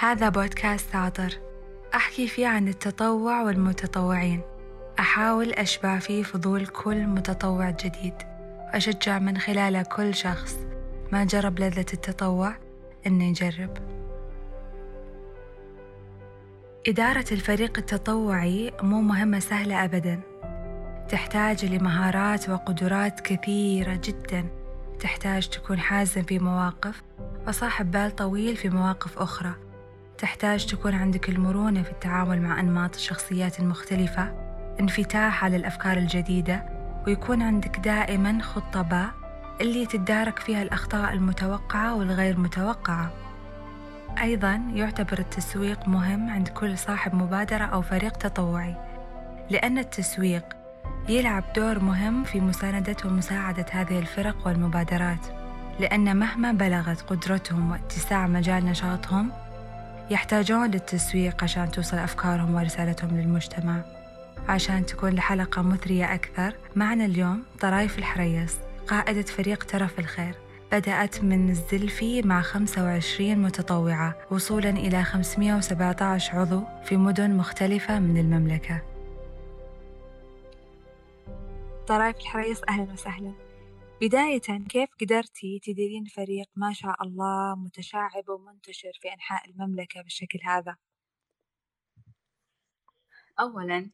هذا بودكاست عطر أحكي فيه عن التطوع والمتطوعين. أحاول أشبع فيه فضول كل متطوع جديد. وأشجع من خلاله كل شخص. ما جرب لذة التطوع؟ إنه يجرب إدارة الفريق التطوعي مو مهمة سهلة أبدا. تحتاج لمهارات وقدرات كثيرة جدا. تحتاج تكون حازم في مواقف وصاحب بال طويل في مواقف أخرى. تحتاج تكون عندك المرونة في التعامل مع أنماط الشخصيات المختلفة انفتاح على الأفكار الجديدة ويكون عندك دائما خطة باء اللي تتدارك فيها الأخطاء المتوقعة والغير متوقعة. أيضا يعتبر التسويق مهم عند كل صاحب مبادرة أو فريق تطوعي لأن التسويق يلعب دور مهم في مساندة ومساعدة هذه الفرق والمبادرات لأن مهما بلغت قدرتهم واتساع مجال نشاطهم يحتاجون للتسويق عشان توصل أفكارهم ورسالتهم للمجتمع. عشان تكون الحلقة مثرية أكثر معنا اليوم طرايف الحريص قائدة فريق ترف الخير. بدأت من الزلفي مع 25 متطوعة وصولا إلى 517 عضو في مدن مختلفة من المملكة. طرايف الحريص أهلا وسهلا. بداية كيف قدرتي تديرين فريق ما شاء الله متشعب ومنتشر في أنحاء المملكة بالشكل هذا؟ أولا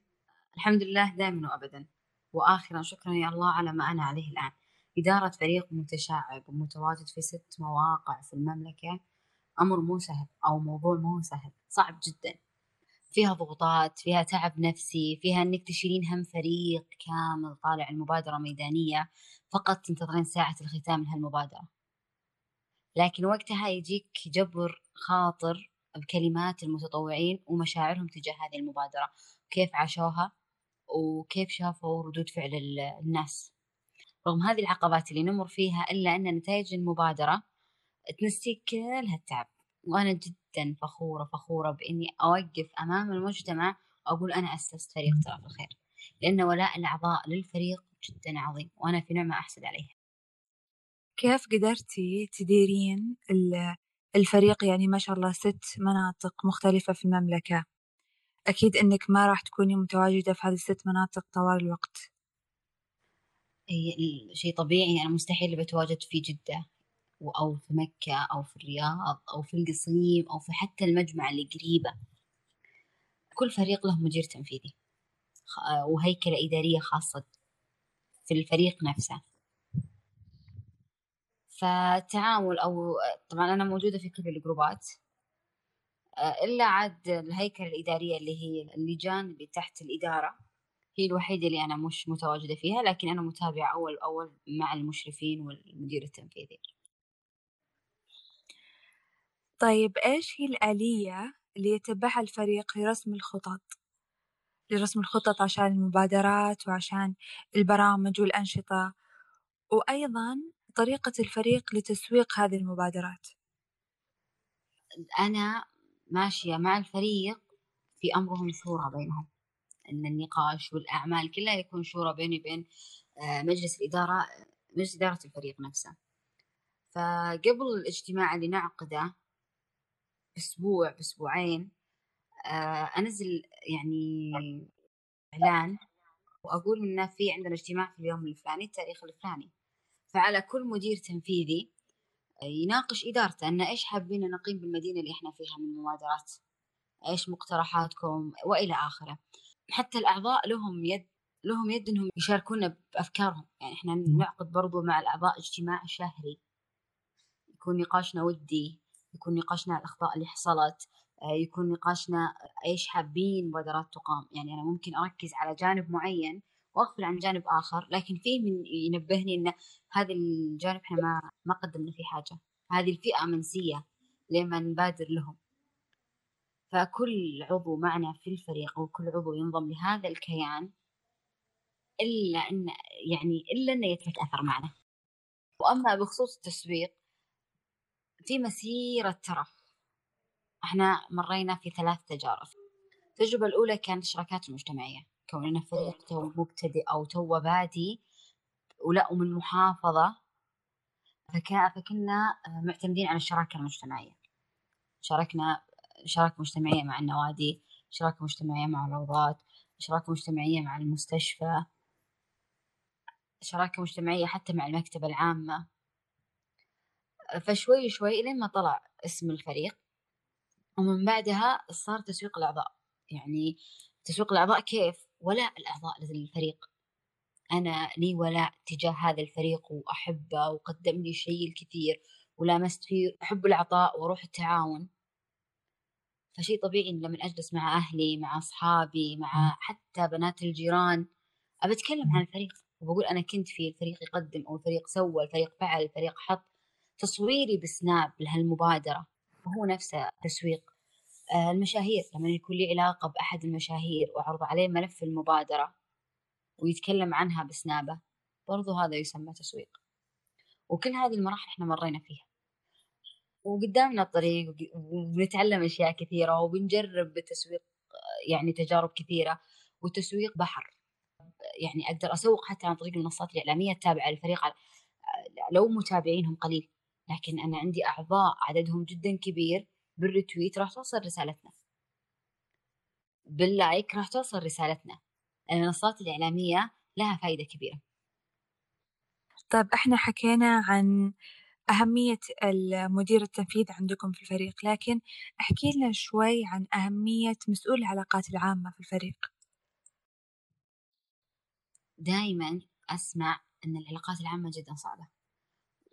الحمد لله دائما وأبدا. وآخرا شكرا يا الله على ما أنا عليه الآن. إدارة فريق متشعب ومتواجد في ست مواقع في المملكة أمر مو سهل أو موضوع مو سهل صعب جدا. فيها ضغوطات فيها تعب نفسي فيها إنك تشيلين هم فريق كامل طالع المبادرة ميدانية فقط تنتظرين ساعة الختام من هالمبادرة لكن وقتها يجيك جبر خاطر بكلمات المتطوعين ومشاعرهم تجاه هذه المبادرة. كيف عاشوها؟ وكيف شافوا ردود فعل الناس؟ رغم هذه العقبات اللي نمر فيها إلا أن نتائج المبادرة تنسيك كل هالتعب. وأنا جدا فخورة فخورة بإني أوقف أمام المجتمع وأقول أنا أسست فريق في الخير لأن ولاء الأعضاء للفريق جدا عظيم وأنا في نعمة أحسد عليها كيف قدرتي تديرين الفريق؟ يعني ما شاء الله ست مناطق مختلفة في المملكة. أكيد إنك ما راح تكوني متواجدة في هذه الست مناطق طوال الوقت. شيء طبيعي أنا مستحيل بتواجد في جدة. أو في مكة أو في الرياض أو في القصيم أو في حتى المجمع اللي قريبة. كل فريق له مدير تنفيذي وهيكلة إدارية خاصة في الفريق نفسه. فالتعامل أو طبعا أنا موجودة في كل الجروبات. إلا عاد الهيكلة الإدارية اللي هي اللجان اللي تحت الإدارة هي الوحيدة اللي أنا مش متواجدة فيها لكن أنا متابعة أول أول مع المشرفين والمدير التنفيذي. طيب إيش هي الآلية اللي يتبعها الفريق لرسم الخطط؟ لرسم الخطط عشان المبادرات وعشان البرامج والأنشطة وأيضا طريقة الفريق لتسويق هذه المبادرات أنا ماشية مع الفريق في أمرهم شورى بينهم أن النقاش والأعمال كلها يكون شورى بيني وبين آه، مجلس الإدارة مجلس إدارة الفريق نفسه فقبل الاجتماع اللي نعقده بأسبوع بأسبوعين آه، أنزل يعني إعلان وأقول إن في عندنا اجتماع في اليوم الفلاني التاريخ الفلاني. فعلى كل مدير تنفيذي يناقش إدارته أن إيش حابين نقيم بالمدينة اللي إحنا فيها من مبادرات إيش مقترحاتكم وإلى آخره. حتى الأعضاء لهم يد لهم يد إنهم يشاركونا بأفكارهم. يعني إحنا نعقد برضو مع الأعضاء اجتماع شهري. يكون نقاشنا ودي يكون نقاشنا الأخطاء اللي حصلت آه، يكون نقاشنا إيش حابين مبادرات تقام. يعني أنا ممكن أركز على جانب معين وأغفل عن جانب آخر لكن في من ينبهني إن هذا الجانب إحنا ما ما قدمنا فيه حاجة. هذه الفئة منسية لما نبادر لهم. فكل عضو معنا في الفريق وكل عضو ينضم لهذا الكيان إلا إن يعني إلا إنه يترك أثر معنا. وأما بخصوص التسويق في مسيرة ترف إحنا مرينا في ثلاث تجارب. التجربة الأولى كانت الشراكات المجتمعية. كوننا فريق تو مبتدئ أو تو بادي ولا ومن محافظة. فكنا معتمدين على الشراكة المجتمعية. شاركنا شراكة مجتمعية مع النوادي شراكة مجتمعية مع الروضات شراكة مجتمعية مع المستشفى شراكة مجتمعية حتى مع المكتبة العامة. فشوي شوي لين ما طلع اسم الفريق ومن بعدها صار تسويق الأعضاء. يعني تسويق الأعضاء كيف؟ ولاء الأعضاء للفريق أنا لي ولاء تجاه هذا الفريق وأحبه وقدم لي شيء الكثير ولامست فيه أحب العطاء وروح التعاون. فشيء طبيعي لما أجلس مع أهلي مع أصحابي مع حتى بنات الجيران أبى أتكلم عن الفريق. وبقول أنا كنت في الفريق يقدم أو الفريق سوى الفريق فعل الفريق حط. تصويري بسناب لهالمبادرة وهو نفسه تسويق. آه، المشاهير لما يكون لي علاقة بأحد المشاهير وأعرض عليه ملف المبادرة ويتكلم عنها بسنابه برضو هذا يسمى تسويق. وكل هذه المراحل إحنا مرينا فيها. وقدامنا الطريق وبنتعلم أشياء كثيرة وبنجرب بالتسويق يعني تجارب كثيرة. والتسويق بحر. يعني أقدر أسوق حتى عن طريق المنصات الإعلامية التابعة للفريق لو متابعينهم قليل. لكن أنا عندي أعضاء عددهم جدا كبير بال retweet راح توصل رسالتنا. بال like راح توصل رسالتنا. المنصات الإعلامية لها فائدة كبيرة. طيب إحنا حكينا عن أهمية المدير التنفيذي عندكم في الفريق لكن احكي لنا شوي عن أهمية مسؤول العلاقات العامة في الفريق. دائما أسمع أن العلاقات العامة جدا صعبة.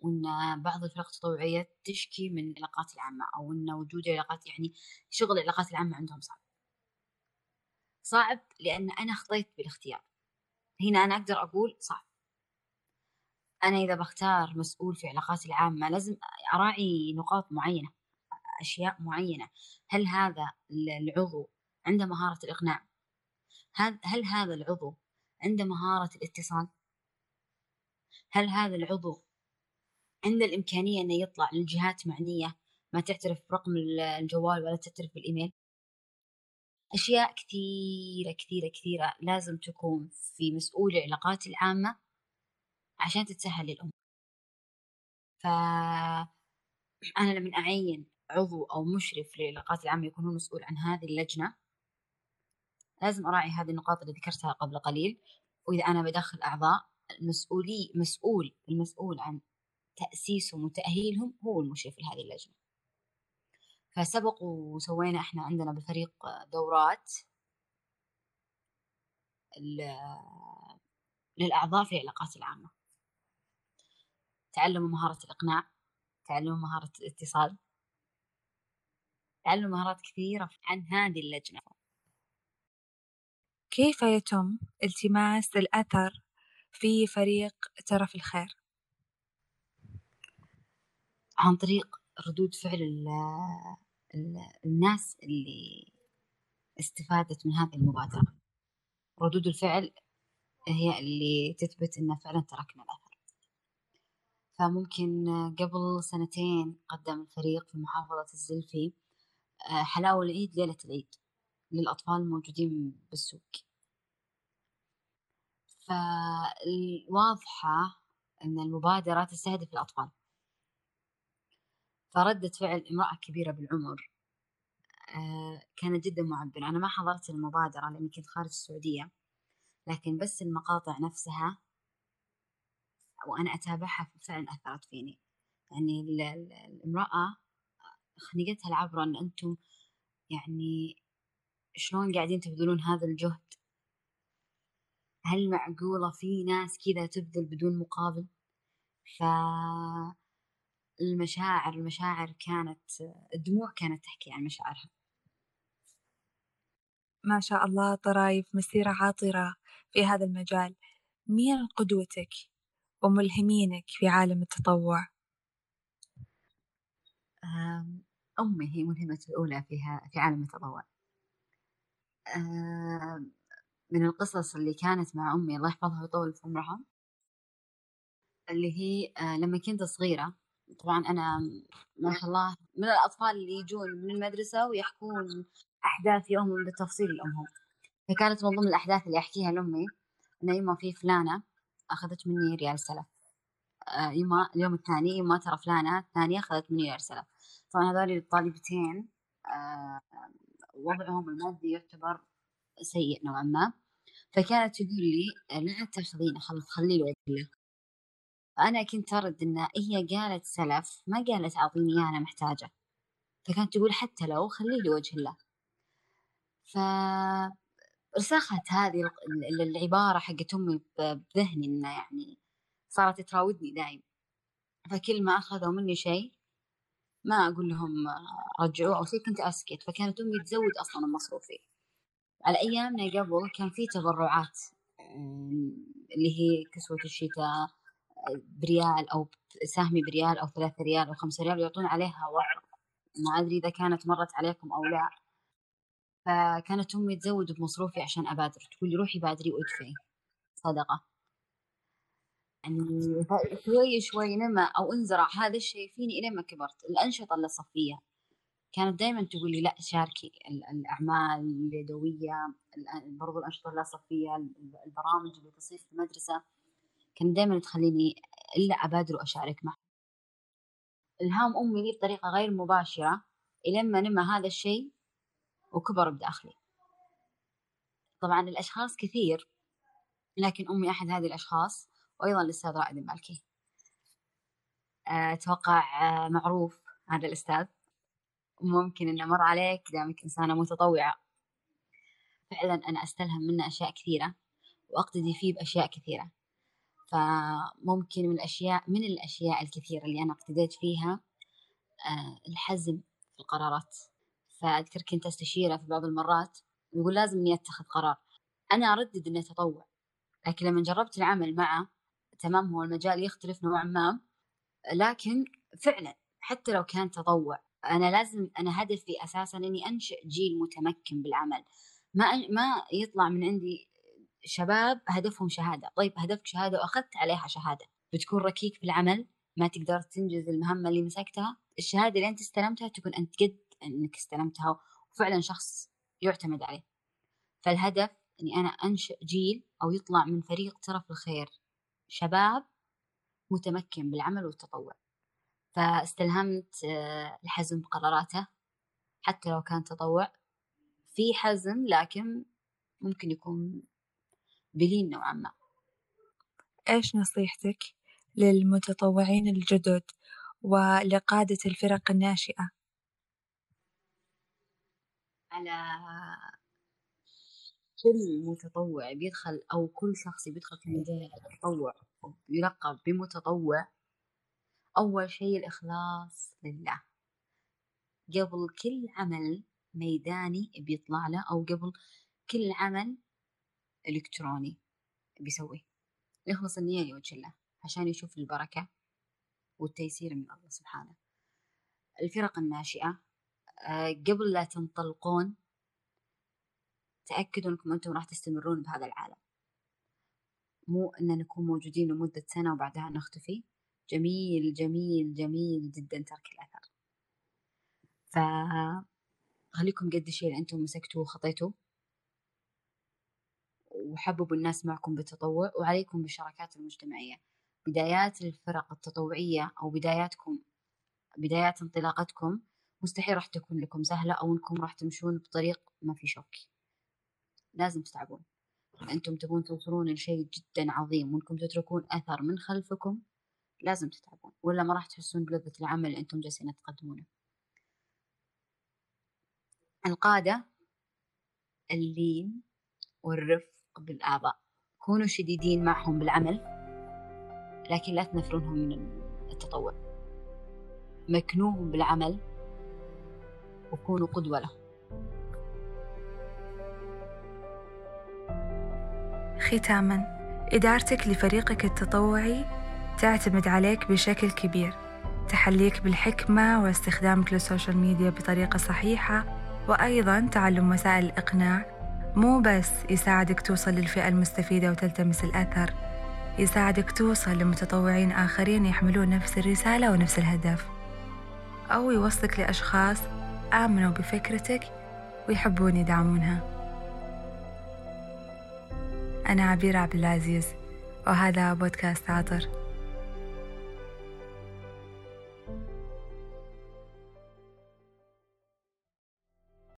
وأن بعض الفرق التطوعية تشكي من العلاقات العامة أو أن وجود علاقات يعني شغل العلاقات العامة عندهم صعب. صعب لأن أنا خطيت بالاختيار. هنا أنا أقدر أقول صعب. أنا إذا بختار مسؤول في علاقاتي العامة لازم أراعي نقاط معينة أشياء معينة. هل هذا العضو عنده مهارة الإقناع؟ هل هذا العضو عنده مهارة الاتصال؟ هل هذا العضو عنده الإمكانية أنه يطلع للجهات معنية ما تعترف برقم الجوال ولا تعترف بالإيميل. أشياء كثيرة كثيرة كثيرة لازم تكون في مسؤول العلاقات العامة عشان تتسهل الأمور فأنا لما أعين عضو أو مشرف للعلاقات العامة يكون هو مسؤول عن هذه اللجنة لازم أراعي هذه النقاط اللي ذكرتها قبل قليل. وإذا أنا بدخل أعضاء المسؤولي مسؤول المسؤول عن تأسيسهم وتأهيلهم هو المشرف لهذه اللجنة. فسبق وسوينا إحنا عندنا بالفريق دورات للأعضاء في العلاقات العامة. تعلموا مهارة الإقناع تعلموا مهارة الاتصال تعلموا مهارات كثيرة عن هذه اللجنة. كيف يتم التماس الأثر في فريق ترف الخير؟ عن طريق ردود فعل الناس اللي استفادت من هذه المبادرة. ردود الفعل هي اللي تثبت إن فعلا تركنا الأثر. فممكن قبل سنتين قدم الفريق في محافظة الزلفي آه، حلاوة العيد ليلة العيد للأطفال الموجودين بالسوق. فالواضحة أن المبادرة تستهدف الأطفال. فردة فعل امرأة كبيرة بالعمر آه، كانت جدا معبرة. أنا ما حضرت المبادرة لأني كنت خارج السعودية لكن بس المقاطع نفسها وأنا أتابعها فعلا أثرت فيني. يعني الامرأة خنقتها العبرة أن أنتم يعني شلون قاعدين تبذلون هذا الجهد؟ هل معقولة في ناس كذا تبذل بدون مقابل؟ ف المشاعر المشاعر كانت الدموع كانت تحكي عن مشاعرها. ما شاء الله طرايف مسيرة عاطرة في هذا المجال. مين قدوتك وملهمينك في عالم التطوع؟ أمي هي ملهمتي الأولى فيها في عالم التطوع. من القصص اللي كانت مع أمي الله يحفظها ويطول في عمرها اللي هي آه، لما كنت صغيرة طبعا أنا ما شاء الله من الأطفال اللي يجون من المدرسة ويحكون أحداث يومهم بالتفصيل لأمهم. فكانت من ضمن الأحداث اللي أحكيها لأمي إن يوم في فلانة أخذت مني ريال سلف. آه، يوم اليوم الثاني يوم ترى فلانة ثانية أخذت مني ريال سلف. طبعا هذول الطالبتين آه، وضعهم المادي يعتبر سيء نوعا ما. فكانت تقول لي لا تاخذينه خلي له وجه أنا كنت أرد إن هي قالت سلف ما قالت أعطيني أنا محتاجة. فكانت تقول حتى لو خلي لي وجه الله. ف هذه العبارة حقت أمي بذهني إنه يعني صارت تراودني دايم. فكل ما أخذوا مني شيء ما أقول لهم رجعوه أو شيء كنت أسكت. فكانت أمي تزود أصلا مصروفي على أيامنا قبل كان في تبرعات اللي هي كسوة الشتاء بريال أو سهمي بريال أو ثلاثة ريال أو خمسة ريال يعطون عليها وقت ما أدري إذا كانت مرت عليكم أو لا. فكانت أمي تزود بمصروفي عشان أبادر. تقول لي روحي بادري وأدفعي. صدقة. يعني شوي شوي نما أو انزرع. هذا الشيء فيني إلين ما كبرت. الأنشطة اللاصفية كانت دائما تقول لي لا شاركي الأعمال اليدوية برضو الأنشطة اللاصفية البرامج اللي تصير في المدرسة. كانت دائما تخليني إلا أبادر وأشارك معها إلهام أمي لي بطريقة غير مباشرة إلين ما نمى هذا الشيء وكبر بداخلي. طبعا الأشخاص كثير لكن أمي أحد هذه الأشخاص وأيضا الأستاذ رائد المالكي. أتوقع آه، معروف هذا الأستاذ. ممكن إنه مر عليك دامك إنسانة متطوعة. فعلا أنا أستلهم منه أشياء كثيرة وأقتدي فيه بأشياء كثيرة. فممكن من الأشياء من الأشياء الكثيرة اللي أنا اقتديت فيها آه، الحزم في القرارات. فأذكر كنت أستشيره في بعض المرات يقول لازم إني أتخذ قرار. أنا أردد إني أتطوع لكن لما جربت العمل معه تمام هو المجال يختلف نوعا ما لكن فعلا حتى لو كان تطوع أنا لازم أنا هدفي أساسا إني أنشئ جيل متمكن بالعمل. ما ما يطلع من عندي شباب هدفهم شهادة. طيب هدفك شهادة وأخذت عليها شهادة. بتكون ركيك في العمل ما تقدر تنجز المهمة اللي مسكتها. الشهادة اللي أنت استلمتها تكون أنت قد أنك استلمتها وفعلا شخص يعتمد عليه. فالهدف أني أنا أنشئ جيل أو يطلع من فريق ترف الخير. شباب متمكن بالعمل والتطوع. فاستلهمت آه، الحزم بقراراته. حتى لو كان تطوع في حزم لكن ممكن يكون بلين نوعا ما. إيش نصيحتك للمتطوعين الجدد ولقادة الفرق الناشئة؟ على كل متطوع بيدخل أو كل شخص بيدخل في مجال التطوع يلقب بمتطوع أول شيء الإخلاص لله. قبل كل عمل ميداني بيطلع له أو قبل كل عمل إلكتروني بيسويه يخلص النية لوجه الله عشان يشوف البركة والتيسير من الله سبحانه. الفرق الناشئة آه، قبل لا تنطلقون تأكدوا أنكم أنتم راح تستمرون بهذا العالم. مو أن نكون موجودين لمدة سنة وبعدها نختفي. جميل جميل جميل جدا ترك الأثر فخليكم قد الشيء اللي أنتم مسكتوه وخطيتوه. وحببوا الناس معكم بالتطوع وعليكم بالشراكات المجتمعية. بدايات الفرق التطوعية أو بداياتكم بدايات انطلاقتكم مستحيل راح تكون لكم سهلة أو أنكم راح تمشون بطريق ما في شوك لازم تتعبون. أنتم تبون توصلون لشيء جدا عظيم وأنكم تتركون أثر من خلفكم لازم تتعبون. ولا ما راح تحسون بلذة العمل اللي أنتم جالسين تقدمونه. القادة اللين والرفق بالأعضاء كونوا شديدين معهم بالعمل لكن لا تنفرونهم من التطوع. مكنوهم بالعمل وكونوا قدوة له ختاما إدارتك لفريقك التطوعي تعتمد عليك بشكل كبير. تحليك بالحكمة واستخدامك للسوشيال ميديا بطريقة صحيحة وأيضا تعلم وسائل الإقناع مو بس يساعدك توصل للفئة المستفيدة وتلتمس الأثر يساعدك توصل لمتطوعين آخرين يحملون نفس الرسالة ونفس الهدف أو يوصلك لأشخاص آمنوا بفكرتك ويحبون يدعمونها. أنا عبير عبد العزيز وهذا بودكاست عطر.